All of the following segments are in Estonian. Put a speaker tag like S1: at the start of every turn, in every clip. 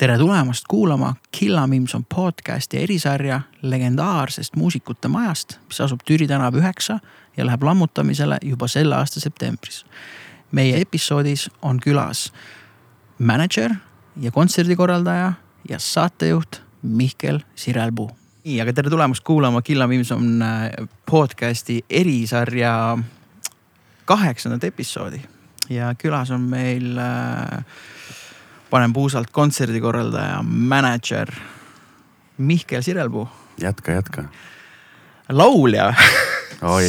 S1: tere tulemast kuulama Killa Mimson podcasti erisarja legendaarsest muusikute majast, mis asub Türi tänav üheksa ja läheb lammutamisele juba selle aasta septembris. meie episoodis on külas mänedžer ja kontserdikorraldaja ja saatejuht Mihkel Sirelpuu. nii, aga tere tulemast kuulama Killa Mimson äh, podcasti erisarja kaheksandat episoodi ja külas on meil äh, panen puusalt kontserdikorraldaja, mänedžer Mihkel Sirelpuu.
S2: jätka, jätka.
S1: laulja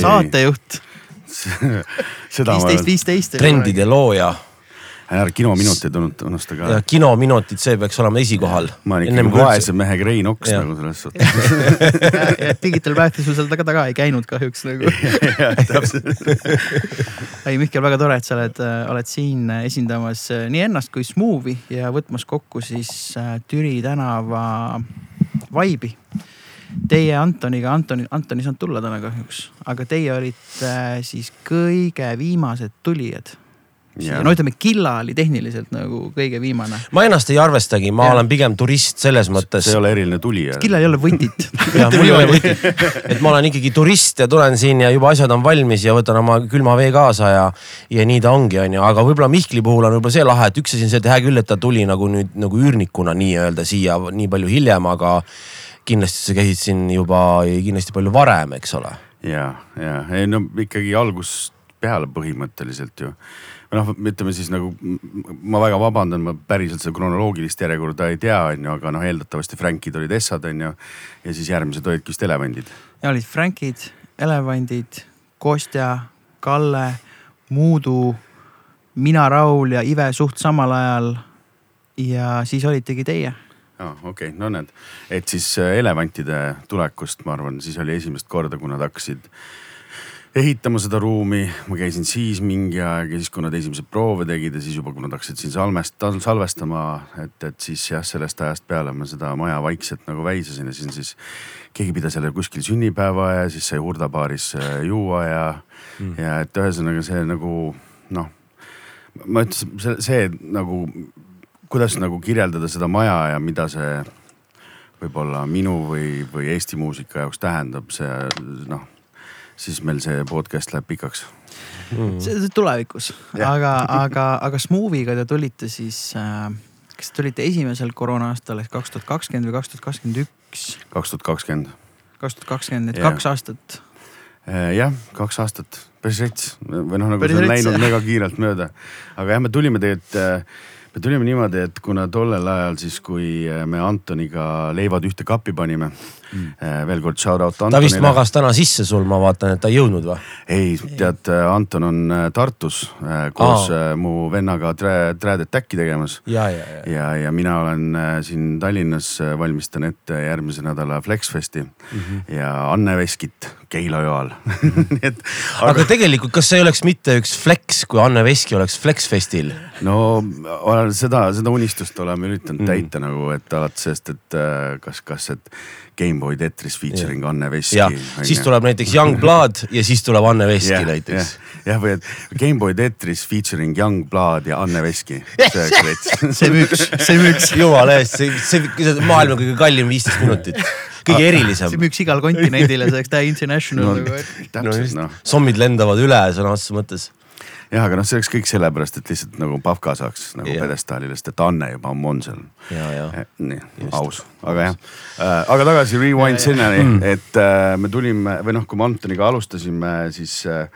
S1: saatejuht viisteist, viisteist.
S3: trendide looja
S2: ära kinominutid unusta ka.
S3: ja kinominutid, see peaks olema esikohal.
S2: ma olen ikkagi vaese mehe Rein Oks nagu selles suhtes
S1: ja Digital Bathis sul seal taga taga ei käinud kahjuks nagu ei Mihkel, väga tore, et sa oled, äh, oled siin esindamas äh, nii ennast kui Smooth'i ja võtmas kokku siis äh, Türi tänava vaibi. Teie Antoniga, Antoni, Anton ei saanud tulla täna kahjuks, aga teie olite siis kõige viimased tulijad Ja. No ütleme, Killa oli tehniliselt nagu kõige viimane.
S3: ma ennast ei arvestagi, ma ja. olen pigem turist selles mõttes.
S2: see ei ole eriline tulija.
S1: Killal ei ole võtit
S3: jah, mul ei ole võtit. et ma olen ikkagi turist ja tulen siin ja juba asjad on valmis ja võtan oma külma vee kaasa ja, ja nii ta ongi, onju. aga võib-olla Mihkli puhul on võib-olla see lahe, et üks asi on see, et hea küll, et ta tuli nagu nüüd nagu üürnikuna nii-öelda siia nii palju hiljem, aga kindlasti sa käisid siin juba kindlasti palju varem, eks ole.
S2: ja, ja ei no ikkagi algusest peale põhimõtteliselt ju noh, ütleme siis nagu ma väga vabandan, ma päriselt seda kronoloogilist järjekorda ei tea, on ju, aga noh, eeldatavasti Frankid olid Essad, on ju. ja siis järgmised olidki vist elevandid.
S1: ja olid Frankid, elevandid, Kostja, Kalle, Muudu, mina, Raul ja Ive suht samal ajal. ja siis olitegi teie
S2: aa, okei okay., no näed, et siis äh, elevantide tulekust, ma arvan, siis oli esimest korda, kui nad hakkasid ehitama seda ruumi, ma käisin siis mingi aeg ja siis, kui nad esimesed proove tegid ja siis juba, kui nad hakkasid siin salmest, salvestama, et, et siis jah, sellest ajast peale ma seda maja vaikselt nagu väisasin ja siis, siis keegi pidas jälle kuskil sünnipäeva ja siis sai hurdabaaris äh, juua ja mm., ja et ühesõnaga see nagu noh, ma ütlesin, see, see nagu, kuidas nagu kirjeldada seda maja ja mida see võib-olla minu või, või Eesti muusika jaoks tähendab, see noh siis meil see podcast läheb pikaks
S1: mm.. see tulevikus, aga, aga, aga Smooviga te tulite siis äh,, kas te tulite esimesel koroona aastal ehk kaks tuhat kakskümmend või kaks tuhat kakskümmend üks?
S2: kaks tuhat kakskümmend.
S1: kaks tuhat kakskümmend, et kaks aastat.
S2: Äh, jah, kaks aastat, päris rets või noh, nagu see on läinud mega kiirelt mööda. aga jah, me tulime tegelikult äh, me tulime niimoodi, et kuna tollel ajal siis, kui äh, me Antoniga leivad ühte kappi panime mm.. Äh, veel kord shout out Antonile.
S3: ta vist magas täna sisse sul, ma vaatan, et ta ei jõudnud või?
S2: ei, tead, äh, Anton on Tartus koos Aa. mu vennaga Trad Attacki tegemas.
S3: ja, ja, ja,
S2: ja, ja mina olen siin Tallinnas, valmistan ette järgmise nädala Flexfesti mm -hmm. ja Anne Veskit Keila joal
S3: nii et aga... aga tegelikult, kas see ei oleks mitte üks flex, kui Anne Veski oleks Flexfestil?
S2: no seda, seda unistust oleme üritanud mm. täita nagu, et alates sellest, et äh, kas, kas, et Gameboy Tetris featuring ja. Anne Veski.
S3: siis tuleb näiteks Young Blood ja siis tuleb Anne Veski ja, näiteks.
S2: jah, või et Gameboy Tetris featuring Young Blood ja Anne Veski.
S1: see müüks, see müüks.
S3: jumala eest, see, see, see maailma kõige kallim viisteist minutit kõige erilisem.
S1: see müüks igal kontinendil ja see oleks täie international
S2: no, nagu. täpselt noh.
S3: sommid lendavad üle sõna otseses mõttes
S2: jah, aga noh, see oleks kõik sellepärast, et lihtsalt nagu Pavka saaks nagu yeah. pjedestaalile, sest et Anne juba ammu on seal.
S3: Eh,
S2: nii, aus, aga jah äh,. aga tagasi rewind sinnani, mm. et äh, me tulime või noh, kui me Antoniga alustasime, siis äh,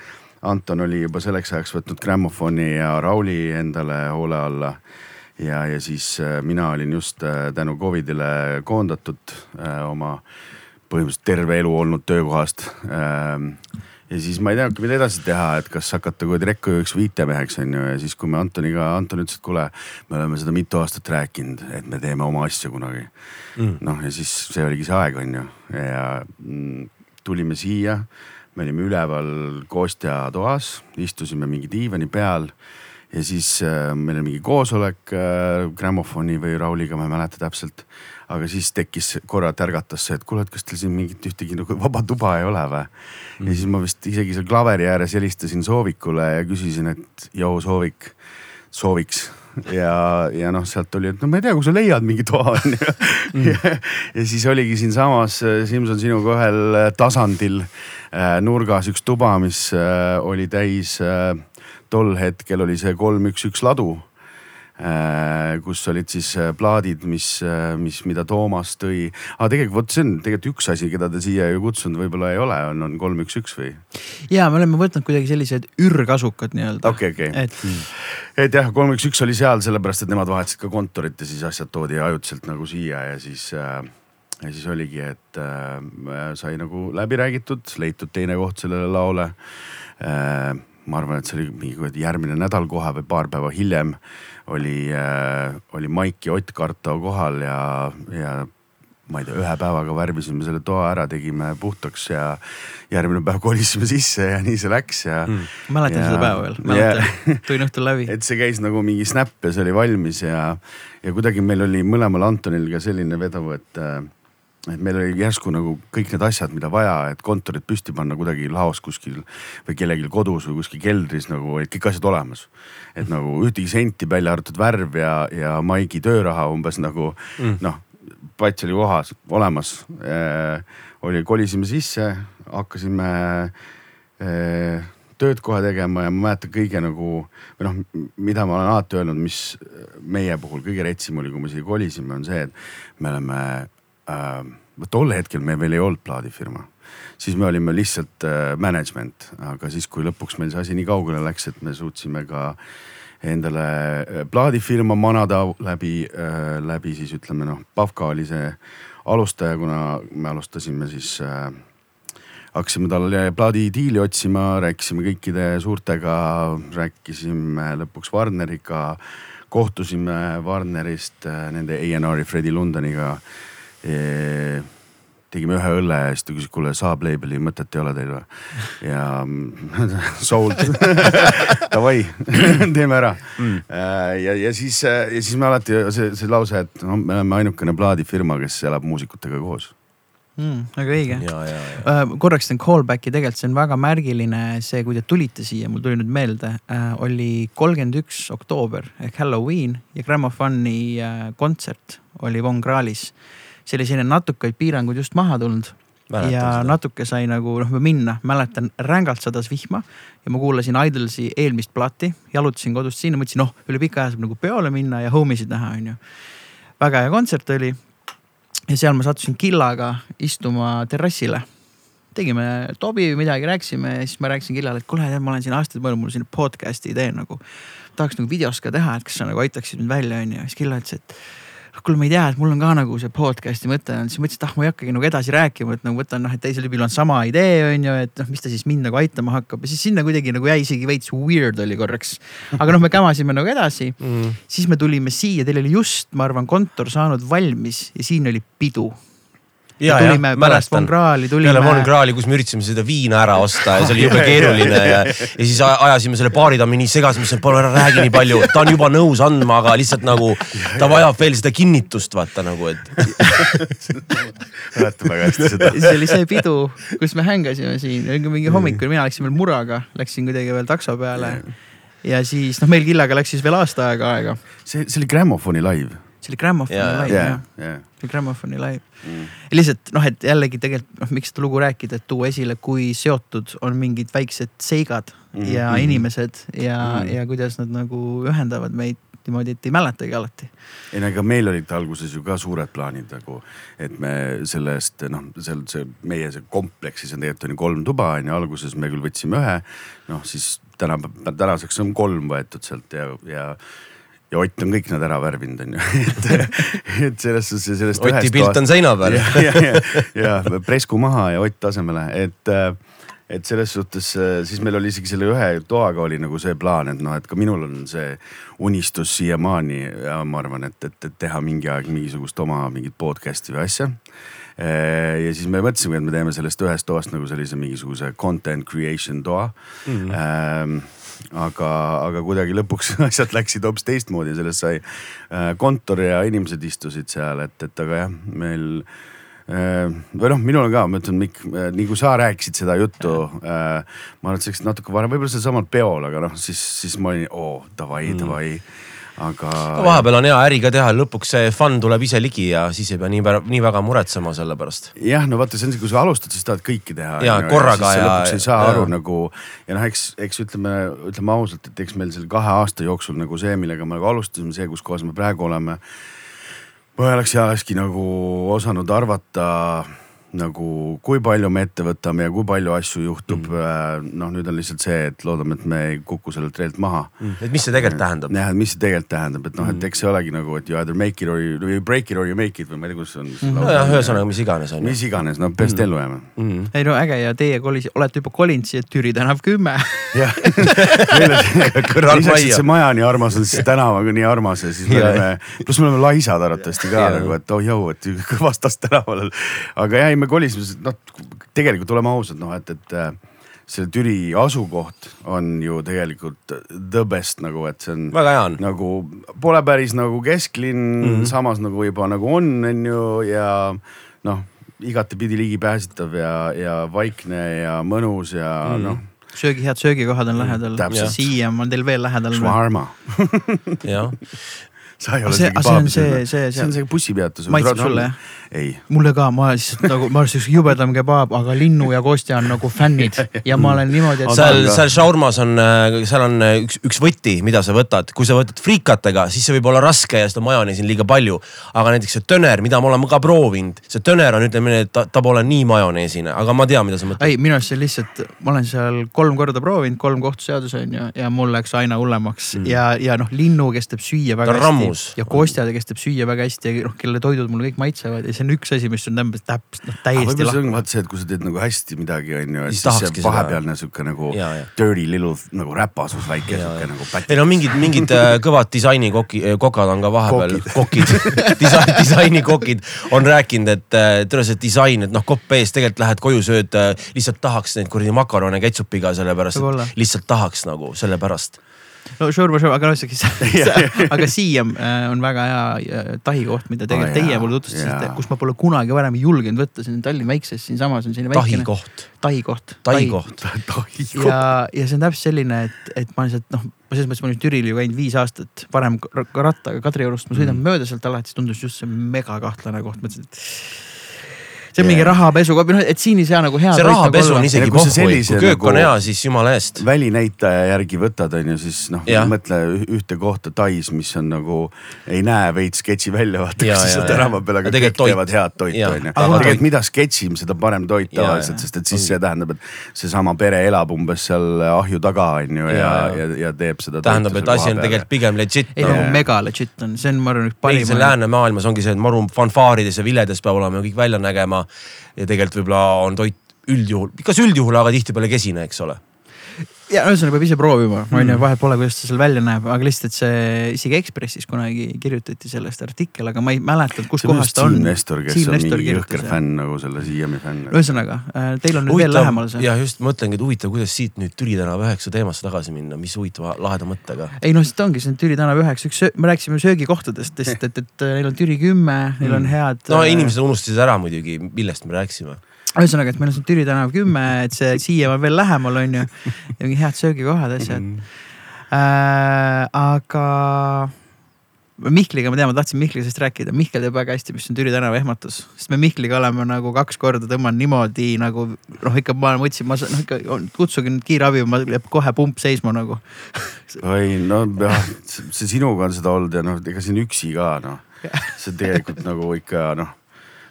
S2: Anton oli juba selleks ajaks võtnud grammofoni ja Rauli endale hoole alla ja, ja siis äh, mina olin just äh, tänu Covidile koondatud äh, oma põhimõtteliselt terve elu olnud töökohast äh, ja siis ma ei teadnudki, mida edasi teha, et kas hakata kuidagi rekkujuhiks või IT-meheks on ju ja siis, kui me Antoniga, Anton ütles, et kuule, me oleme seda mitu aastat rääkinud, et me teeme oma asja kunagi. Mm.. noh, ja siis see oligi see aeg, on ju, ja mm, tulime siia, me olime üleval Kostja toas, istusime mingi diivani peal ja siis äh, meil oli mingi koosolek äh, grammofoni või Rauliga, ma ei mäleta täpselt aga siis tekkis korra tärgatas see, et kuule, et kas teil siin mingit ühtegi nagu vaba tuba ei ole või? Mm.. ja siis ma vist isegi seal klaveri ääres helistasin Soovikule ja küsisin, et joo Soovik, sooviks. Ja, ja noh, sealt oli, et no ma ei tea, kui sa leiad mingi toa on ju. ja siis oligi siinsamas Simson sinuga ühel tasandil äh, nurgas üks tuba, mis äh, oli täis äh, tol hetkel oli see kolm, üks, üks ladu. Äh, kus olid siis äh, plaadid, mis, äh, mis, mida Toomas tõi. aga tegelikult vot see on tegelikult üks asi, keda te siia ju kutsunud võib-olla ei ole, on, on kolm, üks, üks või?
S1: ja me oleme võtnud kuidagi sellised ürgkasukad nii-öelda.
S2: okei okay,, okei
S1: okay..
S2: et, et jah, kolm, üks, üks oli seal sellepärast, et nemad vahetasid ka kontorit ja siis asjad toodi ajutiselt nagu siia ja siis äh, ja siis oligi, et äh, sai nagu läbi räägitud, leitud teine koht sellele laole äh, ma arvan, et see oli mingi järgmine nädal kohe või paar päeva hiljem äh,, oli Maik ja Ott Karto kohal ja, ja ma ei tea, ühe päevaga värvisime selle toa ära, tegime puhtaks ja järgmine päev kolisime sisse ja nii see läks ja mm..
S1: mäletan ja, seda päeva veel, mäletan yeah. tulin õhtul läbi.
S2: et see käis nagu mingi snap ja see oli valmis ja, ja kuidagi meil oli mõlemal Antonil ka selline vedu, et äh, et meil oli järsku nagu kõik need asjad, mida vaja, et kontorit püsti panna kuidagi laos kuskil või kellelgi kodus või kuskil keldris nagu olid kõik asjad olemas. et nagu ühtegi senti välja arvatud värv ja, ja Maigi tööraha umbes nagu mm. noh, pats oli kohas, olemas e,. oli, kolisime sisse, hakkasime e, tööd kohe tegema ja ma mäletan kõige nagu või noh, mida ma olen alati öelnud, mis meie puhul kõige retsim oli, kui me siia kolisime, on see, et me oleme tol hetkel me veel ei olnud plaadifirma, siis me olime lihtsalt äh, management, aga siis, kui lõpuks meil see asi nii kaugele läks, et me suutsime ka endale äh, plaadifirma manada läbi äh,, läbi siis ütleme noh, Pavka oli see alustaja, kuna me alustasime siis äh, hakkasime talle plaadidiili otsima, rääkisime kõikide suurtega, rääkisime lõpuks Warneriga, kohtusime Warnerist äh, nende A&R-i Fredi Londoniga tegime ühe õlle ja siis ta küsis, kuule Saab label'i mõtet ei ole teil või? ja sold davai teeme ära mm.. Äh, ja, ja siis, ja siis me alati see, see lause, et no me oleme ainukene plaadifirma, kes elab muusikutega koos
S1: mm,. väga õige. Uh, korraks teen callback'i, tegelikult see on väga märgiline, see, kui te tulite siia, mul tuli nüüd meelde uh,, oli kolmkümmend üks oktoober ehk Halloween ja Grammofoni uh, kontsert oli Von Krahlis see oli selline natuke piirangud just maha tulnud. Mäletan ja seda. natuke sai nagu noh minna, mäletan rängalt sadas vihma ja ma kuulasin Idolsi eelmist plati, jalutasin kodust sinna, mõtlesin, noh üle pika aja saab nagu peole minna ja homisid näha, onju. väga hea kontsert oli. ja seal ma sattusin Killaga istuma terrassile tegime tobi või midagi, rääkisime ja siis ma rääkisin Killale, et kuule, ma olen siin aastaid mõelnud, mul siin podcast'i idee nagu. tahaks nagu videos ka teha, et kas sa nagu aitaksid mind välja, onju. siis Killa ütles, et kuule, ma ei tea, et mul on ka nagu see podcast'i mõte on, siis mõtlesin, et ah, ma ei hakkagi nagu edasi rääkima, et nagu võtan noh, et teisel tüübil on sama idee, on ju, et noh, mis ta siis mind nagu aitama hakkab ja siis sinna kuidagi nagu jäi isegi veits weird oli korraks. aga noh, me kämasime nagu edasi mm., siis me tulime siia, teil oli just, ma arvan, kontor saanud valmis ja siin oli pidu ja, ja tulime pärast Von Krahli tulime.
S3: peale Von Krahli, kus me üritasime seda viina ära osta ja see oli jube keeruline ja, ja siis ajasime selle baaritammi nii segaseks, et palun ära räägi nii palju, ta on juba nõus andma, aga lihtsalt nagu ta vajab veel seda kinnitust, vaata nagu, et.
S2: mäletan väga hästi seda.
S1: see oli see pidu, kus me hängasime siin, mingi hommikul mina läksin veel muraga, läksin kuidagi veel takso peale ja siis noh, meil Killaga läks siis veel aasta aega aega.
S2: see, see oli Grammofoni live
S1: see oli Grammofoni yeah, live yeah, jah yeah., see oli Grammofoni live mm.. lihtsalt noh, et jällegi tegelikult noh, miks seda lugu rääkida, et tuua esile, kui seotud on mingid väiksed seigad mm -hmm. ja inimesed ja mm, -hmm. ja kuidas nad nagu ühendavad meid niimoodi, et ei mäletagi alati.
S2: ei no ega meil olid alguses ju ka suured plaanid nagu, et me sellest noh, seal see meie see kompleksis on tegelikult on ju kolm tuba on ju, alguses me küll võtsime ühe. noh, siis täna, tänaseks on kolm võetud sealt ja, ja ja Ott on kõik nad ära värvinud, on ju et, et selles suhtes sellest.
S3: Oti pilt toast... on seina peal.
S2: ja, ja, ja, ja presku maha ja Ott asemele, et, et selles suhtes siis meil oli isegi selle ühe toaga oli nagu see plaan, et noh, et ka minul on see unistus siiamaani ja ma arvan, et, et, et teha mingi aeg mingisugust oma mingit podcast'i või asja ja siis me mõtlesime, et me teeme sellest ühest toast nagu sellise mingisuguse content creation toa mm. -hmm aga, aga kuidagi lõpuks asjad läksid hoopis teistmoodi sellest sai äh, kontor ja inimesed istusid seal, et, et aga jah, meil äh, või noh, minul on ka, ma ütlen, Mikk, äh, nii kui sa rääkisid seda juttu ma arvan, et see läks natuke varem, võib-olla sealsamal peol, aga noh, siis, siis ma olin, oo davai mm., davai aga.
S3: vahepeal on hea äri ka teha, lõpuks see fun tuleb ise ligi ja siis ei pea nii, nii väga muretsema selle pärast.
S2: jah, no vaata, see on see, kui sa alustad, siis tahad kõike teha.
S3: Jaa, korraga ja-
S2: lõpuks ei saa
S3: ja-
S2: aru nagu ja noh, eks, eks ütleme, ütleme ausalt, et eks meil selle kahe aasta jooksul nagu see, millega me nagu alustasime, see, kus kohas me praegu oleme. ma ei oleks ja olekski nagu osanud arvata nagu kui palju me ette võtame ja kui palju asju juhtub mm.. noh, nüüd on lihtsalt see, et loodame, et me ei kuku sellelt reelt maha
S3: et mis see tegelikult tähendab?
S2: jah, et mis see tegelikult tähendab, et noh, et eks see olegi nagu, et you either make it or you, you break it or you make it või ma ei tea, kuidas see on.
S3: nojah, ühesõnaga, mis iganes on ju.
S2: mis iganes, no peaasi, et ellu jääme.
S1: ei no äge ja teie kolis, olete juba kolinud siia Türi tänav kümme.
S2: jah. Lisaks, et see maja nii armas on, siis tänav on ka nii armas ja siis me oleme, pluss me oleme laisad arvatavasti ka nagu, et oh jõu, et vastas tänaval. aga jah, ei me kolisime, noh tegelikult oleme ausad, noh et, et äh, see Türi asukoht on ju tegelikult the best nagu, et see on
S3: väga hea on.
S2: nagu pole päris nagu kesklinn mm. -hmm. samas nagu juba nagu on, on ju ja noh, igatepidi ligipääsetav ja, ja vaikne ja mõnus ja mm -hmm. noh,
S1: söögi, head söögikohad on lähedal
S2: täpselt..
S1: siia on teil veel lähedal.
S3: jah,
S2: sa ei ole
S1: see- see on see-
S2: olnud.
S1: see-
S2: see on see bussipeatus.
S1: Maitseb sulle, jah??
S2: ei,
S1: mulle ka, ma lihtsalt nagu, ma olen siukse jubedam kebaab, aga Linnu ja Kostja on nagu fännid ja ma olen niimoodi, et
S2: Seal-
S3: seal, shaurmas on, seal on äh, üks, üks võti, mida sa võtad, kui sa võtad friikatega, siis see võib olla raske ja seda majoneesi on liiga palju. aga näiteks see töner, mida me oleme ka proovinud, see töner on, ütleme nii, et ta, ta pole nii majoneesine, aga ma tean, mida sa mõtled.
S1: ei, minu arust see lihtsalt, ma olen seal kolm korda proovinud, kolm kohtuseadus on ju ja mul läks aina hullemaks mm. ja, ja noh, linnu, kes teeb süüa väga
S3: Ta
S1: hästi
S3: rammus.
S1: ja Kostjad, kes teeb süüa väga hästi ja noh, kelle toidud mulle kõik maitsevad ja see on üks asi, mis on täpselt, täpselt noh, täiesti lahti.
S2: vaata see, et kui sa teed nagu hästi midagi, on ju, et
S3: Siis
S2: see vahepealne sihuke nagu
S3: Ja, ja.
S2: dirty little nagu räpasus väike sihuke nagu
S3: ei no mingid, mingid äh, kõvad disainikoki, kokad on ka vahepeal, kokid, disain, disainikokid on rääkinud, et äh, tule see disain, et noh, kopp ees, tegelikult lähed koju, sööd äh,, lihtsalt tahaks neid kuradi makarone ketšupiga, sellepärast et lihtsalt tahaks nagu sellepärast.
S1: No šurma, šurma, aga noh, siuke, aga Siiem äh, on väga hea äh, tahi koht, mida tegelikult teie mulle tutvustasite kus ma pole kunagi varem julgenud võtta, see on Tallinna väikses, siinsamas on selline
S3: tahi
S1: väikene
S3: koht,
S1: tahi koht.
S3: tahi koht.
S1: ja, ja see on täpselt selline, et, et ma lihtsalt noh, selles mõttes ma olen Türil ju käinud viis aastat, varem rattaga Kadriorust, ma sõidan mm. mööda sealt alati, siis tundus just see megakahtlane koht, mõtlesin, et see on mingi
S2: Jaa.
S1: rahapesu noh, et siin ei saa nagu hea.
S3: see rahapesu on isegi
S2: Ja kui
S3: köök on
S2: nagu-
S3: hea, siis jumala eest.
S2: välinäitaja järgi võtad, on ju, siis noh, mõtle üh- ühte kohta Tais, mis on nagu ei näe veits sketši välja, vaata, kus sa tänava peal, aga
S3: Ja
S2: kõik teevad head toitu, on ju.
S3: Aga
S2: tegelikult mida sketšim, seda parem toit tavaliselt, sest et siis see tähendab, et seesama pere elab umbes seal ahju taga, on ju, ja, ja, ja teeb seda.
S3: tähendab, et asi on tegelikult pigem legit
S1: ei
S3: nagu
S1: mega legit on, see on, ma arvan, üks parim.
S3: läänemaailmas ongi see, et maru fanfaarides ja viledes peab olema kõik välja nägema. Ja tegelikult võib-olla on toit üldjuhul, kas üldjuhul, aga tihtipeale kesine, eks ole.
S1: Ja ühesõnaga peab ise proovima, on
S3: Mm.
S1: ju, vahet pole, kuidas ta seal välja näeb, aga lihtsalt see isegi Ekspressis kunagi kirjutati sellest artikkel, aga ma ei mäleta, kus
S2: see on
S1: kohas
S2: just
S1: ta on
S2: Siim. Nestor, kes
S1: Siim
S2: on
S1: Nestor
S2: mingi jõhker fänn nagu selle Siiami fänn.
S1: ühesõnaga, teil on nüüd veel lähemal see.
S3: ja just mõtlengi, et huvitav, kuidas siit nüüd Türi tänava üheksa teemasse tagasi minna, mis huvitava laheda mõttega.
S1: ei noh, see ongi, see on Türi tänav üheksa, üks, me rääkisime söögikohtadest, lihtsalt, et, et neil on Türi kümme, neil on head.
S3: Mm. no inimesed unustasid ära muidugi, millest me rääkisime.
S1: ühesõnaga, et meil on siin Türi tänav kümme, et see Siiem on veel lähemal, on ju. ja mingi head söögikohad, asjad
S3: Mm.
S1: äh,. aga Mihkliga ma tean, ma tahtsin Mihkliga sellest rääkida, Mihkel teab väga hästi, mis on Türi tänava ehmatus, sest me Mihkliga oleme nagu kaks korda tõmmanud niimoodi nagu noh, ikka ma mõtlesin, ma noh ikka kutsuge nüüd kiirabi, ma jääb kohe pump seisma nagu.
S2: oi no jah, see sinuga on seda olnud ja noh, ega siin üksi ka noh, see tegelikult nagu ikka noh,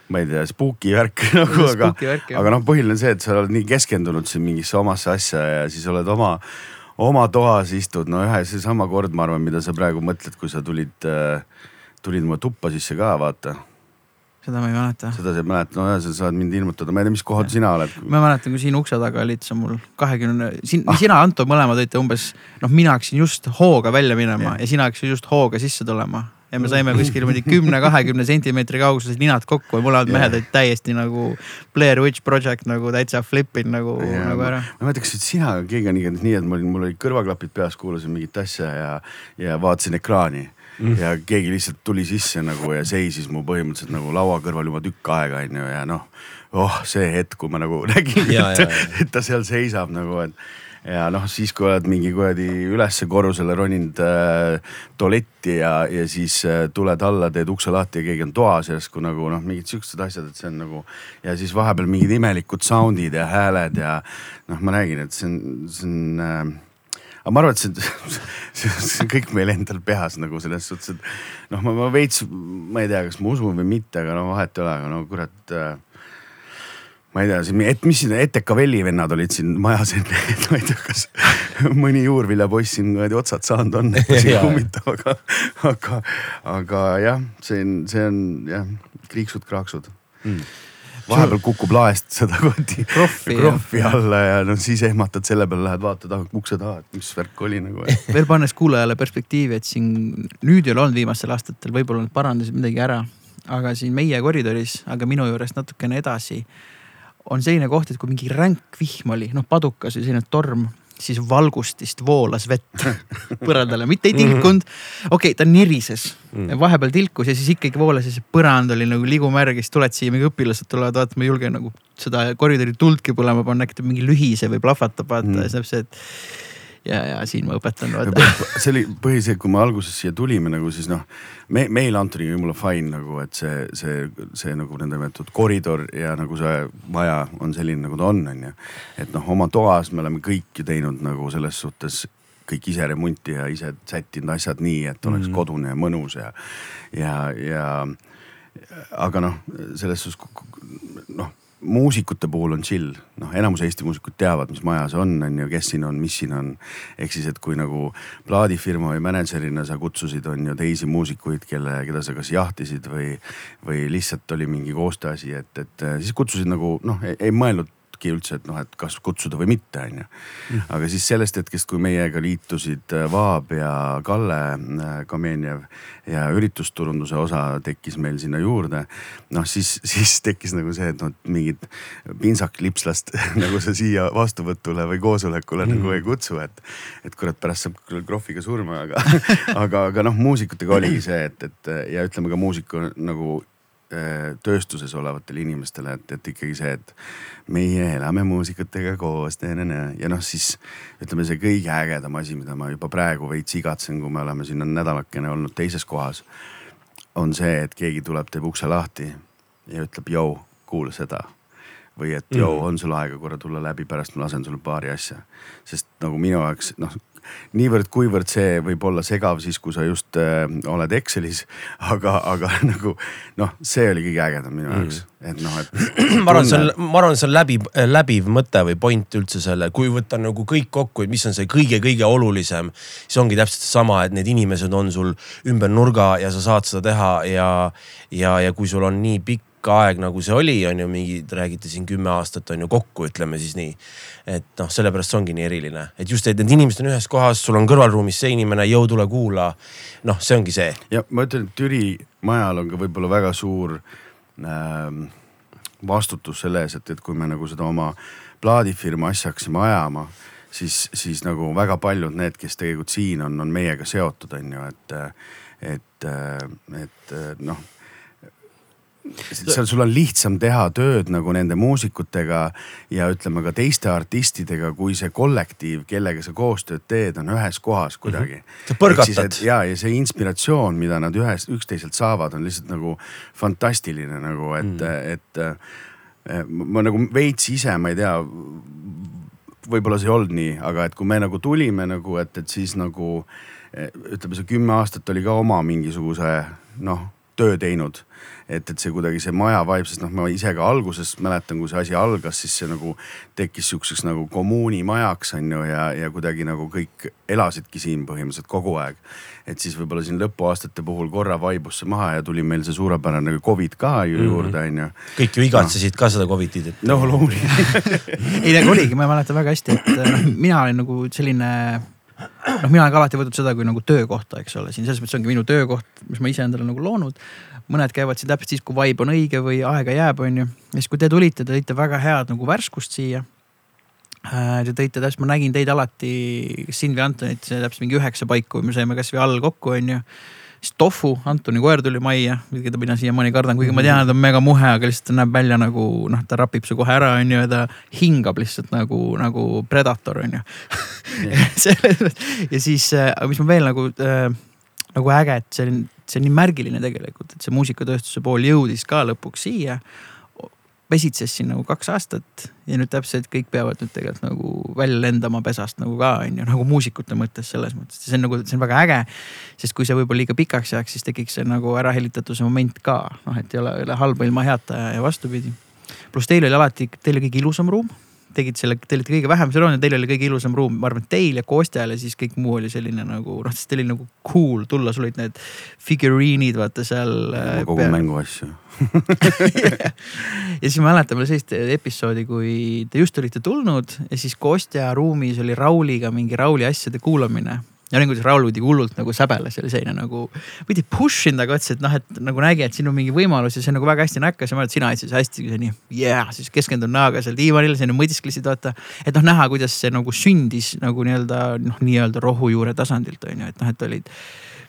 S2: ma ei tea, spooky värk nagu, aga aga noh, põhiline on see, et sa oled nii keskendunud siin mingisse omasse asja ja siis oled oma, oma toas istud, no ühe seesama kord, ma arvan, mida sa praegu mõtled, kui sa tulid äh,, tulid mu tuppa sisse ka vaata,
S1: seda ma ei mäleta.
S2: seda sa ei mäleta, no ühesõnaga sa saad mind ilmutada, ma ei tea, mis kohal sina oled.
S1: ma mäletan, kui siin ukse taga olid sa mul kahekümne, siin ah. sina, Anto, mõlemad olite umbes, noh, mina hakkasin just hooga välja minema
S2: Jah.
S1: ja sina hakkasid just hooga sisse tulema ja me saime kuskil niimoodi kümne, kahekümne sentimeetri kauguses ninad kokku ja mõlemad
S2: Jah.
S1: mehed olid täiesti nagu Blair Witch Project nagu täitsa flip'inud nagu,
S2: Ja,
S1: nagu
S2: ma,
S1: ära.
S2: ma ei mäleta, kas sina, keegi on igatahes nii, et mul, mul olid kõrvaklapid peas, kuulasin mingit asja ja, ja vaatasin ekraani mm.. ja keegi lihtsalt tuli sisse nagu ja seisis mu põhimõtteliselt nagu laua kõrval juba tükk aega onju ja noh, oh see hetk, kui ma nagu nägin, et, et ta seal seisab nagu, et ja noh, siis kui oled mingi kuradi ülesse korrusele roninud äh, tualetti ja, ja siis äh, tuled alla, teed ukse lahti ja keegi on toas järsku nagu noh, mingid siuksed asjad, et see on nagu. ja siis vahepeal mingid imelikud sound'id ja hääled ja noh, ma räägin, et see on, see on äh, aga ma arvan, et see, see, see on kõik meil endal peas nagu selles suhtes, et noh, ma, ma veits, ma ei tea, kas ma usun või mitte, aga no vahet ei ole, aga no kurat äh, ma ei tea, siin, et mis siin Etekavelli vennad olid siin majas enne, et ma ei tea, kas mõni juurviljapoiss siin kuradi otsad saanud on, et siin kummitab, aga, aga, aga jah, see on, see on jah, kriiksud-kraaksud mm vahepeal kukub laest seda kuradi
S1: Kroffi,
S2: kroffi alla ja no siis ehmatad selle peale, lähed vaatad ukse taha, et mis värk oli nagu.
S1: veel pannes kuulajale perspektiivi, et siin nüüd ei ole olnud viimastel aastatel, võib-olla nad parandasid midagi ära, aga siin meie koridoris, aga minu juurest natukene edasi on selline koht, et kui mingi ränk vihm oli, noh padukas või selline torm, siis valgustist voolas vett põrandale, mitte ei tilkunud. okei okay,, ta nirises, mm. vahepeal tilkus ja siis ikkagi voolas ja see põrand oli nagu ligumärg ja siis tuled siia, mingi õpilased tulevad vaatama, ei julge nagu seda koridori tuldki põlema panna, äkki ta mingi lühise või plahvatab vaata mm. ja siis et ja, ja siin ma õpetan
S2: see oli põhiliselt, kui me alguses siia tulime nagu siis noh, me, meil Antoniga jumala fine nagu, et see, see, see nagu nõndanimetatud koridor ja nagu see maja on selline, nagu ta on, on ju. et noh, oma toas me oleme kõik ju teinud nagu selles suhtes kõik ise remonti ja ise sättinud asjad nii, et oleks mm -hmm. kodune ja mõnus ja, ja, ja aga noh, selles suhtes noh muusikute puhul on chill, noh, enamus Eesti muusikud teavad, mis maja see on, on ju, kes siin on, mis siin on. ehk siis, et kui nagu plaadifirma või mänedžerina sa kutsusid, on ju teisi muusikuid, kelle, keda sa kas jahtisid või, või lihtsalt oli mingi koostööasi, et, et siis kutsusid nagu noh, ei mõelnud olnudki üldse, et noh, et kas kutsuda või mitte, on ju. Aga siis sellest hetkest, kui meiega liitusid äh, Vaab ja Kalle äh, Kamenjev ja üritusturunduse osa tekkis meil sinna juurde. noh, siis, siis tekkis nagu see, et noh, mingit pintsaklipslast nagu sa siia vastuvõtule või koosolekule mm. nagu ei kutsu, et. et kurat, pärast saab küll krohviga surma, aga aga, aga noh, muusikutega oligi see, et, et ja ütleme ka muusika nagu tööstuses olevatele inimestele, et, et ikkagi see, et meie elame muusikutega koos ja noh, siis ütleme, see kõige ägedam asi, mida ma juba praegu veits igatsen, kui me oleme siin nädalakene olnud teises kohas. on see, et keegi tuleb, teeb ukse lahti ja ütleb, jõu, kuula seda või et jõu, mm. on sul aega korra tulla läbi, pärast ma lasen sulle paari asja. sest nagu minu jaoks noh, niivõrd-kuivõrd see võib olla segav siis, kui sa just äh, oled Excelis. aga, aga nagu noh, see oli kõige ägedam minu jaoks mm., et noh,
S3: et. ma arvan, see on, ma arvan, see on läbi, läbiv mõte või point üldse selle, kui võtta nagu kõik kokku, et mis on see kõige-kõige olulisem. siis ongi täpselt seesama, et need inimesed on sul ümber nurga ja sa saad seda teha ja, ja, ja kui sul on nii pikk aeg, nagu see oli, on ju, mingi, te räägite siin kümme aastat on ju kokku, ütleme siis nii. et noh, sellepärast see ongi nii eriline, et just, et need inimesed on ühes kohas, sul on kõrvalruumis see inimene, jõu, tule kuula. noh, see ongi see.
S2: ja ma ütlen, Türi majal on ka võib-olla väga suur ähm, vastutus selles, et, et kui me nagu seda oma plaadifirma asja hakkasime ajama siis, siis nagu väga paljud need, kes tegelikult siin on, on meiega seotud, on ju, et, et, et noh seal sul on lihtsam teha tööd nagu nende muusikutega ja ütleme ka teiste artistidega, kui see kollektiiv, kellega sa koostööd teed, on ühes kohas kuidagi mm.
S3: -hmm. sa põrgatad.
S2: ja, ja see inspiratsioon, mida nad ühest, üksteiselt saavad, on lihtsalt nagu fantastiline nagu, et mm, et, et ma nagu veits ise, ma ei tea võib-olla see ei olnud nii, aga et kui me nagu tulime nagu, et, et siis nagu ütleme, see kümme aastat oli ka oma mingisuguse noh, töö teinud et, et see kuidagi see maja vibe, sest noh, ma ise ka alguses mäletan, kui see asi algas, siis see nagu tekkis sihukeseks nagu kommuunimajaks on ju ja, ja kuidagi nagu kõik elasidki siin põhimõtteliselt kogu aeg. et siis võib-olla siin lõpuaastate puhul korra vaibus see maha ja tuli meil see suurepärane Covid ka ju mm -hmm. juurde on ju.
S3: kõik ju igatsesid no. ka seda Covidit et....
S2: no loomulikult
S1: ei, aga oligi, ma mäletan väga hästi, et noh, mina olin nagu selline noh, mina olen ka alati võtnud seda kui nagu töökohta, eks ole, siin selles mõttes ongi minu töökoht, mis ma ise endale nagu loonud mõned käivad siin täpselt siis, kui vibe on õige või aega jääb, on ju. ja siis, kui te tulite, te tõite väga head nagu värskust siia. Äh, te tõite täpselt, ma nägin teid alati, kas sind või Antonit, täpselt mingi üheksa paiku, me saime kasvõi all kokku, on ju. siis Tofu, Antoni koer tuli majja, keda mina siiamaani kardan, kuigi ma tean, et ta on mega muhe, aga lihtsalt ta näeb välja nagu noh, ta rapib su kohe ära, on ju, ja ta hingab lihtsalt nagu, nagu predator on ju ja siis, mis ma veel nagu äh, nagu äge, et see on, see on nii märgiline tegelikult, et see muusikatööstuse pool jõudis ka lõpuks siia pesitses siin nagu kaks aastat ja nüüd täpselt kõik peavad nüüd tegelikult nagu välja lendama pesast nagu ka on ju, nagu muusikute mõttes selles mõttes, see on nagu, see on väga äge. sest kui see võib-olla liiga pikaks jääks, siis tekiks see nagu ärahellitatuse moment ka, noh, et ei ole, ei ole halba ilma heata ja, ja vastupidi. pluss teil oli alati, teil oli kõige ilusam ruum tegid selle, te olite kõige vähem olnud ja teil oli kõige ilusam ruum, ma arvan, et teil ja Kostjal ja siis kõik muu oli selline nagu noh, sest teil oli nagu cool tulla, sul olid need figuriinid vaata seal.
S2: kogu pea... mänguasju
S1: ja siis mäletan veel sellist episoodi, kui te just olite tulnud ja siis Kostja ruumis oli Rauliga mingi Rauli asjade kuulamine ja kuidas Raul kuidagi hullult nagu säbeles, oli selline nagu, pidi push inud, aga ütles, et noh, et nagu nägi, et siin on mingi võimalus ja see nagu väga hästi näkkas ja ma arvan, et sina andsid hästi nii yeah,, siis keskendun näoga seal diivanil, siin mõtisklesid vaata. et noh, näha, kuidas see nagu sündis nagu nii-öelda noh, nii-öelda rohujuure tasandilt on ju, et noh, et olid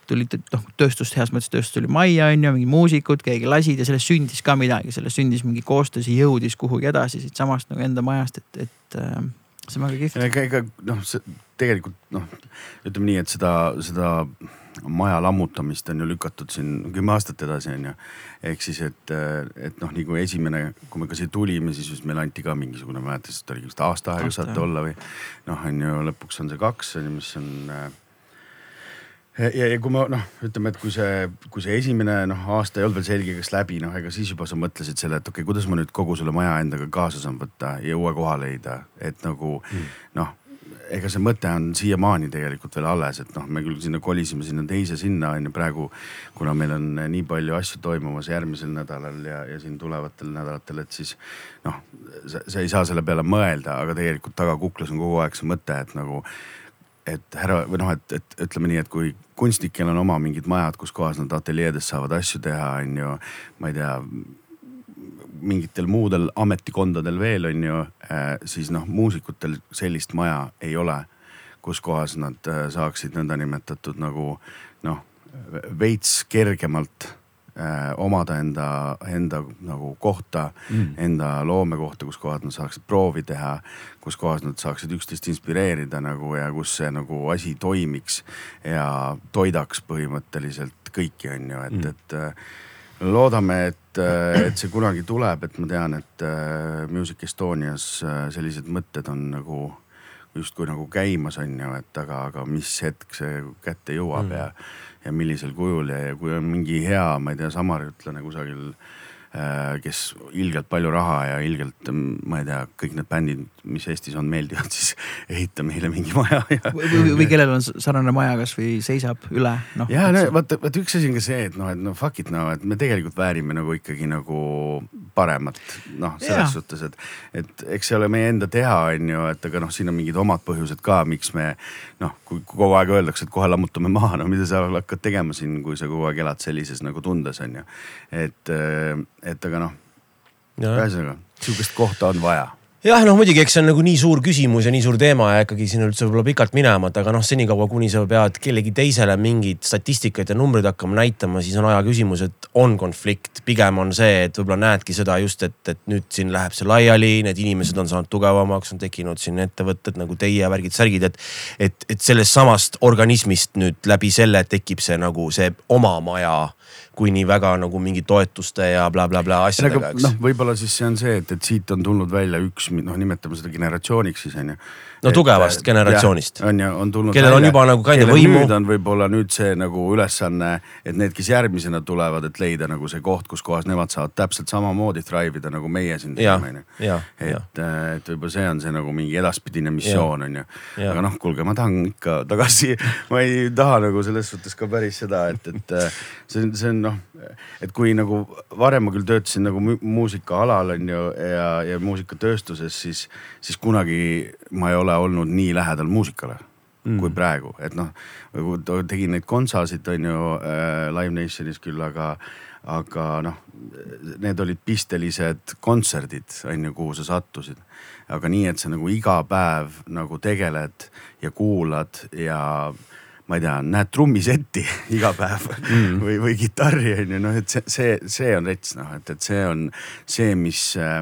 S1: tulid noh, tööstust heas mõttes tööstus tuli majja, on ju, mingid muusikud, keegi lasid ja sellest sündis ka midagi, sellest sündis mingi koostöö, see jõudis kuhugi edasi siitsamast nagu enda majast, et, et see on väga kihvt.
S2: ega, ega noh, see tegelikult noh, ütleme nii, et seda, seda maja lammutamist on ju lükatud siin kümme aastat edasi, on ju. ehk siis, et, et noh, nii kui esimene, kui me ka siia tulime, siis meile anti ka mingisugune, ma ei mäleta, vist oli vist aasta aega saate olla või noh, on ju, lõpuks on see kaks, on ju, mis on ja, ja, kui ma noh, ütleme, et kui see, kui see esimene noh, aasta ei olnud veel selge, kas läbi, noh, ega siis juba sa mõtlesid selle, et okei okay,, kuidas ma nüüd kogu selle maja endaga kaasa saan võtta ja uue koha leida, et nagu mm. noh ega see mõte on siiamaani tegelikult veel alles, et noh, me küll sinna kolisime sinna teise sinna on ju praegu, kuna meil on nii palju asju toimumas järgmisel nädalal ja, ja siin tulevatel nädalatel, et siis noh, sa ei saa selle peale mõelda, aga tegelikult tagakuklas on kogu aeg see mõte, et nagu et härra või noh, et, et ütleme nii, et kui kunstnikel on oma mingid majad, kus kohas nad ateljeedes saavad asju teha, on ju. ma ei tea, mingitel muudel ametikondadel veel on ju, äh, siis noh, muusikutel sellist maja ei ole, kus kohas nad äh, saaksid nõndanimetatud nagu noh, veits kergemalt äh, omada enda, enda nagu kohta mm., enda loomekohta, kus kohas nad saaksid proovi teha, kus kohas nad saaksid üksteist inspireerida nagu ja kus see nagu asi toimiks ja toidaks põhimõtteliselt kõiki, on ju, et mm., et äh, loodame, et, äh, et see kunagi tuleb, et ma tean, et äh, Music Estonias äh, sellised mõtted on nagu justkui nagu käimas on ju, et aga, aga mis hetk see kätte jõuab mm. ja ja millisel kujul ja, ja kui on mingi hea, ma ei tea, samaritulane kusagil äh, kes ilgelt palju raha ja ilgelt, ma ei tea, kõik need bändid, mis Eestis on, meeldivad, siis ehita meile mingi maja ja.
S1: või, või, kellel on sarnane maja kasvõi seisab üle
S2: noh. ja no vaata, vaata üks asi on ka see, et noh, et no fuck it no, et me tegelikult väärime nagu ikkagi nagu paremat noh, selles ja. suhtes, et, et eks see ole meie enda teha, on ju, et aga noh, siin on mingid omad põhjused ka, miks me noh, kui kogu aeg öeldakse, et kohe lammutame maha, no mida sa hakkad tegema siin, kui sa kogu aeg elad sellises nagu tundes on ju. et, et aga noh, ühesõnaga sihukest kohta on vaja
S3: jah, noh muidugi, eks see on nagu nii suur küsimus ja nii suur teema ja ikkagi siin üldse võib-olla pikalt minemata, aga noh, senikaua kuni sa pead kellegi teisele mingit statistikat ja numbreid hakkama näitama, siis on aja küsimus, et on konflikt. pigem on see, et võib-olla näedki seda just, et, et nüüd siin läheb see laiali, need inimesed on saanud tugevamaks, on tekkinud siin ettevõtted nagu teie värgid-särgid, et. et, et sellest samast organismist nüüd läbi selle tekib see nagu see oma maja kui nii väga nagu mingi toetuste ja blablabla bla, bla asjadega,
S2: eks. noh, võib-olla siis see on see, et, et siit on tulnud välja üks, noh, nimetame seda generatsiooniks siis on ju
S3: no tugevast et, generatsioonist.
S2: on ju, on tulnud.
S3: kellel on juba nagu kind of võimu.
S2: nüüd on võib-olla nüüd see nagu ülesanne, et need, kes järgmisena tulevad, et leida nagu see koht, kus kohas nemad saavad täpselt samamoodi thrive ida nagu meie siin teeme, on ju. et, et võib-olla see on see nagu mingi edaspidine missioon, on ju. aga noh, kuulge, ma tahan ikka tagasi ma ei taha nagu selles suhtes ka päris seda, et, et see on, see on noh, et kui nagu varem ma küll töötasin nagu muusikaalal on ju ja, ja muusikatööstuses, siis, siis kunagi ma ei ole olnud nii lähedal muusikale mm. kui praegu, et noh, tegin neid kontsasid, on ju äh, Live Nationis küll, aga, aga noh, need olid pistelised kontserdid, on ju, kuhu sa sattusid. aga nii, et sa nagu iga päev nagu tegeled ja kuulad ja ma ei tea, näed trummisetti iga päev mm. või, või kitarri on ju, noh, et see, see, see on rets noh, et, et see on see, mis äh,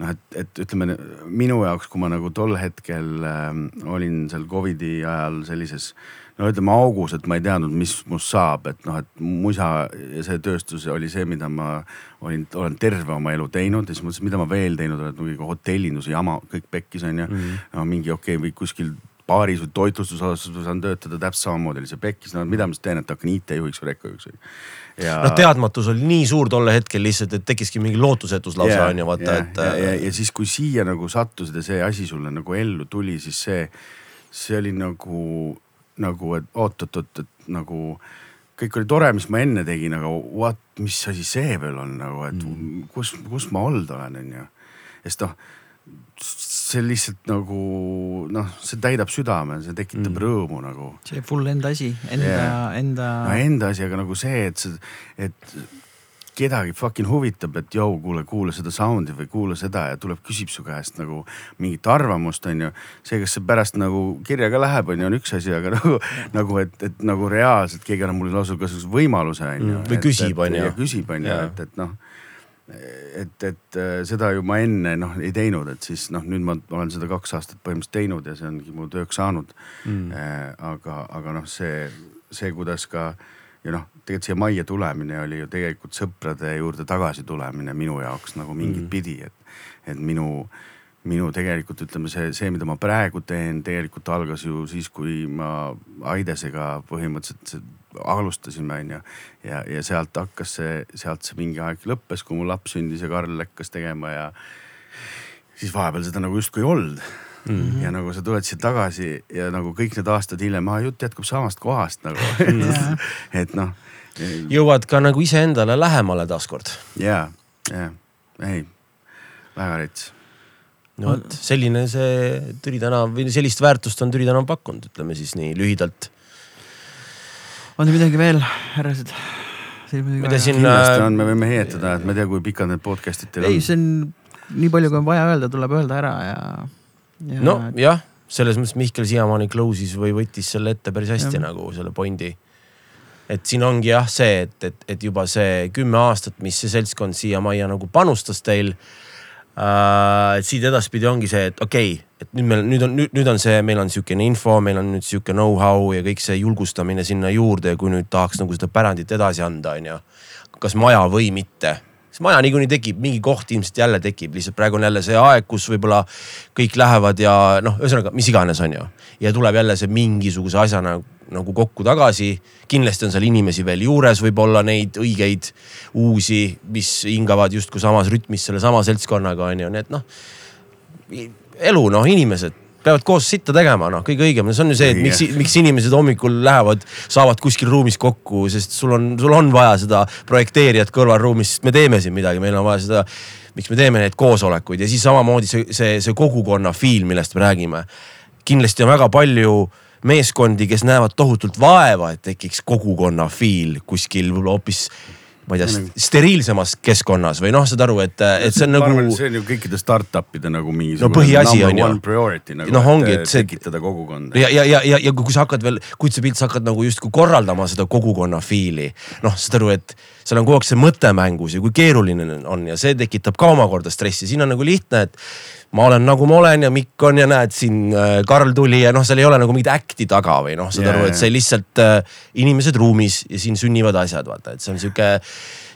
S2: noh, et, et ütleme minu jaoks, kui ma nagu tol hetkel äh, olin seal Covidi ajal sellises no ütleme augus, et ma ei teadnud, mis must saab, et noh, et musa ja see tööstus oli see, mida ma olin, olen terve oma elu teinud ja siis mõtlesin, mida ma veel teinud olen, mingi hotellinduse jama, kõik pekkis on ju mm. -hmm. no mingi okei okay, või kuskil baaris või toitlustusasutuses saan töötada täpselt samamoodi oli see pekkis, no mida ma siis teen, et hakkan IT-juhiks või rekkajuhiks või.
S3: Ja... noh, teadmatus oli nii suur tol hetkel lihtsalt, et tekkiski mingi lootusetus lausa on ju vaata,
S2: et. Ja, ja, ja siis, kui siia nagu sattusid ja see asi sulle nagu ellu tuli, siis see, see oli nagu nagu, et oot-oot-oot, et nagu kõik oli tore, mis ma enne tegin, aga what, mis asi see veel on nagu, et mm. kus, kus ma olnud olen, on ju. sest noh, see lihtsalt nagu noh, see täidab südame, see tekitab mm. rõõmu nagu.
S1: see full enda asi, enda yeah., enda.
S2: no enda asi, aga nagu see, et see, et kedagi fucking huvitab, et jõu, kuule, kuula seda sound'i või kuula seda ja tuleb, küsib su käest nagu mingit arvamust, on ju. see, kas see pärast nagu kirja ka läheb, on ju, on üks asi, aga nagu, nagu, et, et nagu reaalselt keegi annab mulle lausa kasvõi võimaluse, on ju.
S3: Mm, või küsib, on ju.
S2: küsib, on ju, et, et noh et, et äh, seda ju ma enne noh ei teinud, et siis noh, nüüd ma olen seda kaks aastat põhimõtteliselt teinud ja see ongi mu tööks saanud mm.. Äh, aga, aga noh, see, see, kuidas ka ja noh, tegelikult siia majja tulemine oli ju tegelikult sõprade juurde tagasi tulemine minu jaoks nagu mingit mm. pidi, et, et minu, minu tegelikult ütleme, see, see, mida ma praegu teen, tegelikult algas ju siis, kui ma Aidesega põhimõtteliselt alustasime, onju. ja, ja sealt hakkas see, sealt see mingi aeg lõppes, kui mu laps sündis ja Karl hakkas tegema ja siis vahepeal seda nagu justkui ei olnud Mm -hmm. ja nagu sa tuled siia tagasi ja nagu kõik need aastad hiljem, jutt jätkub samast kohast nagu et noh.
S3: jõuad ka nagu iseendale lähemale taaskord.
S2: ja, ja, ei, väga rets
S3: no vot, selline see Türi tänav või sellist väärtust on Türi tänav pakkunud, ütleme siis nii lühidalt.
S1: On teil midagi veel, härrased?
S2: mida siin. kindlasti on, me võime heietada, et ma ei tea, kui pikad need podcast'id teil
S1: on. ei, see on nii palju, kui on vaja öelda, tuleb öelda ära ja
S3: ja.... nojah, selles mõttes Mihkel siiamaani close'is või võttis selle ette päris hästi ja. nagu selle pointi. et siin ongi jah see, et, et, et juba see kümme aastat, mis see seltskond siiamaia nagu panustas teil äh,. et siit edaspidi ongi see, et okei okay,, et nüüd meil, nüüd on, nüüd on see, meil on sihukene info, meil on nüüd sihuke know-how ja kõik see julgustamine sinna juurde ja kui nüüd tahaks nagu seda pärandit edasi anda, on ju. kas maja või mitte see maja niikuinii tekib, mingi koht ilmselt jälle tekib, lihtsalt praegu on jälle see aeg, kus võib-olla kõik lähevad ja noh, ühesõnaga mis iganes, on ju. ja tuleb jälle see mingisuguse asjana nagu kokku tagasi. kindlasti on seal inimesi veel juures, võib-olla neid õigeid uusi, mis hingavad justkui samas rütmis sellesama seltskonnaga on ju, nii et noh. Elu noh, inimesed peavad koos sitta tegema, noh, kõige õigem, see on ju see, et miks, miks inimesed hommikul lähevad, saavad kuskil ruumis kokku, sest sul on, sul on vaja seda projekteerijat kõrvalruumis, sest me teeme siin midagi, meil on vaja seda. miks me teeme neid koosolekuid ja siis samamoodi see, see, see kogukonna feel, millest me räägime. kindlasti on väga palju meeskondi, kes näevad tohutult vaeva, et tekiks kogukonna feel kuskil hoopis ma ei tea, nagu- steriilsemas keskkonnas või noh, saad aru, et, et see on nagu.
S2: see on ju kõikide startup'ide nagu mingisugune.
S3: no põhiasi on ju.
S2: priority nagu
S3: no,, ongi, et see,
S2: tekitada kogukonda.
S3: ja, ja, ja, ja, ja kui sa hakkad veel, kuid sa pilt, sa hakkad nagu justkui korraldama seda kogukonna feel'i. noh, saad aru, et seal on kogu aeg see mõte mängus ja kui keeruline on ja see tekitab ka omakorda stressi, siin on nagu lihtne, et ma olen nagu ma olen ja Mikk on ja näed siin äh, Karl tuli ja noh, seal ei ole nagu mingit äkti taga või noh, saad yeah, aru, et see lihtsalt äh, inimesed ruumis ja siin sünnivad asjad, vaata, et see on sihuke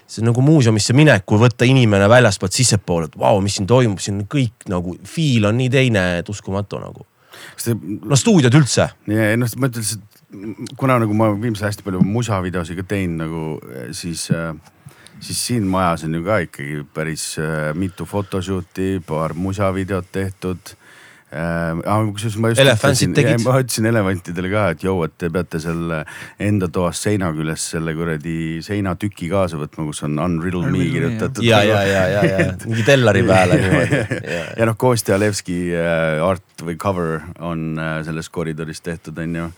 S3: see on nagu muuseumisse minek, kui võtta inimene väljastpoolt sissepoole, et vau, mis siin toimub, siin kõik nagu feel on nii teine, et uskumatu nagu. Te... no stuudiod üldse.
S2: ja noh, ma ütlen lihtsalt, kuna nagu ma viimsel hästi palju musavideosid ka teinud nagu siis äh, siis siin majas on ju ka ikkagi päris äh, mitu photoshoot'i, paar musavideot tehtud äh,. kusjuures ma just
S3: ütlesin,
S2: ma ütlesin elevantidele ka, et jõu, et te peate selle enda toas seina küljes selle kuradi seinatüki kaasa võtma, kus on Unriddle Me kirjutatud.
S3: ja, ja, ja, ja, ja mingi tellari peale niimoodi.
S2: ja noh, Kostja Levski äh, art või cover on äh, selles koridoris tehtud, on ju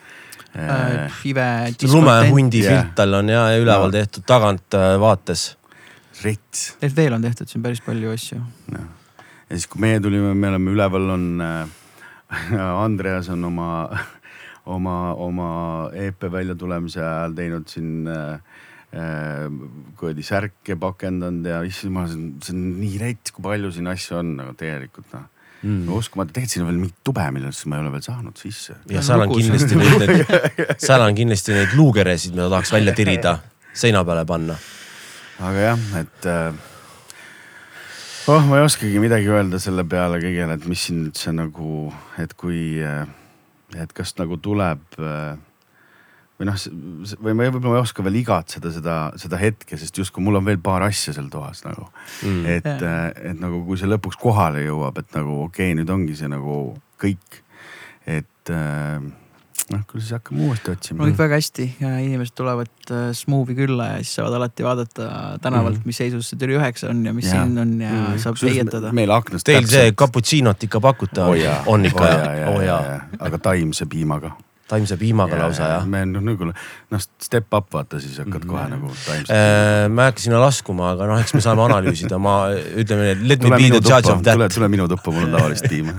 S1: äh,. Ive.
S3: lumehundi yeah. pilt tal on ja, ja üleval no. tehtud tagant äh, vaates.
S2: rets.
S1: et veel on tehtud siin päris palju asju
S2: no.. ja siis, kui meie tulime, me oleme üleval on äh,, Andreas on oma oma, oma EP väljatulemise ajal teinud siin äh, äh, kuradi särke pakendanud ja issand jumal, see on, nii rets, kui palju siin asju on nagu tegelikult noh mm.. uskumatu, tegelikult siin on veel mingit tube, millesse ma ei ole veel saanud sisse.
S3: ja seal on kindlasti neid, seal on kindlasti neid luukeresid, mida tahaks välja tirida, seina peale panna.
S2: aga jah, et äh, oh, ma ei oskagi midagi öelda selle peale kõigele, et mis siin üldse nagu, et kui, et kas nagu tuleb äh, või noh, või ma võib-olla ma ei oska veel igatseda seda, seda hetke, sest justkui mul on veel paar asja seal toas nagu mm.. et
S1: Jaa.,
S2: et nagu kui see lõpuks kohale jõuab, et nagu okei okay,, nüüd ongi see nagu kõik. et äh, noh, küll siis hakkame uuesti otsima
S1: mul kõik. väga hästi, inimesed tulevad äh, Smooth'i külla ja siis saavad alati vaadata tänavalt, mis seisus see Türi üheksa on ja mis
S2: Jaa.
S1: siin on ja
S3: Mhm.
S1: saab heietada.
S2: meil aknast.
S3: Teil see cappuccino't ikka pakute on, on ikka jah? oo jaa,
S2: aga taimse piimaga.
S3: Taimse piimaga lausa jah.
S2: me noh nagu noh step up vaata siis hakkad kohe nagu taimse.
S3: Äh, ma ei hakka sinna laskuma, aga noh, eks me saame analüüsida, ma ütleme, let me
S2: tule
S3: be the judge
S2: tuppa
S3: of,
S2: tule,
S3: that.
S2: tule minu tuppa, mul on tavalist tiimi.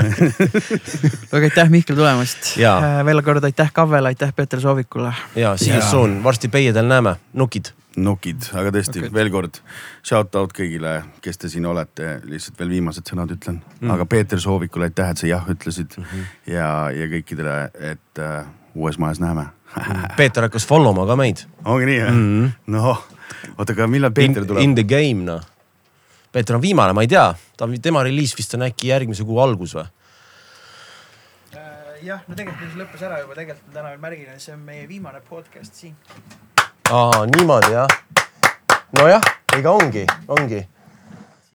S1: väga aitäh Mihkel tulemast.
S3: Jaa.
S1: veel kord aitäh Kavele, aitäh Peeter Soovikule.
S3: ja see
S2: Jaa.
S3: soon, varsti peiedel näeme, nukid.
S2: nukid, aga tõesti okay. veel kord shout out kõigile, kes te siin olete, lihtsalt veel viimased sõnad ütlen mm.. aga Peeter Soovikule aitäh, et sa jah ütlesid mm -hmm. ja, ja kõikidele, et uh, uues majas näeme.
S3: Peeter hakkas follow ma ka meid.
S2: ongi nii või mm -hmm.? noh, oota, aga millal
S3: In,
S2: Peeter tuleb
S3: in? the game noh. Peeter on viimane, ma ei tea, ta, tema reliis vist on äkki järgmise kuu algus või?
S1: jah, no tegelikult see lõppes ära juba, tegelikult on täna veel märgiline, see on meie viimane podcast siin.
S3: aa, niimoodi jah. nojah, ega ongi, ongi